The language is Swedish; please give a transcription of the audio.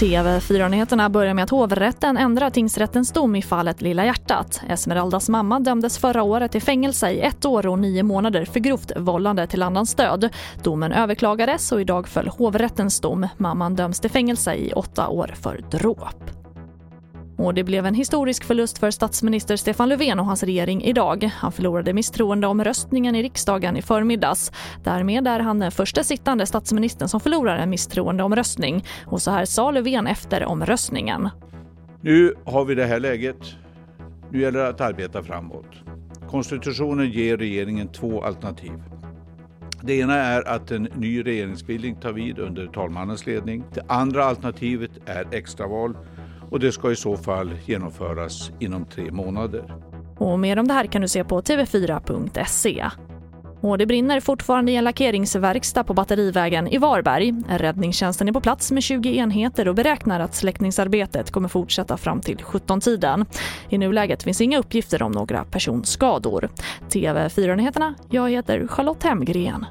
TV4-nyheterna börjar med att hovrätten ändrar tingsrättens dom i fallet Lilla hjärtat. Esmeraldas mamma dömdes förra året till fängelse i ett år och nio månader för grovt vållande till annans död. Domen överklagades och idag föll hovrättens dom. Mamman döms till fängelse i åtta år för dråp. Och det blev en historisk förlust för statsminister Stefan Löfven och hans regering idag. Han förlorade misstroendeomröstningen i riksdagen i förmiddags. Därmed är han den första sittande statsministern som förlorar en misstroendeomröstning. Och så här sa Löfven efter omröstningen. Nu har vi det här läget. Nu gäller det att arbeta framåt. Konstitutionen ger regeringen två alternativ. Det ena är att en ny regeringsbildning tar vid under talmannens ledning. Det andra alternativet är extraval och det ska i så fall genomföras inom tre månader. Och mer om det här kan du se på tv4.se. Och det brinner fortfarande i en lackeringsverkstad på Batterivägen i Varberg. Räddningstjänsten är på plats med 20 enheter och beräknar att släckningsarbetet kommer fortsätta fram till 17-tiden. I nuläget finns inga uppgifter om några personskador. TV4-nyheterna, jag heter Charlotte Hemgren.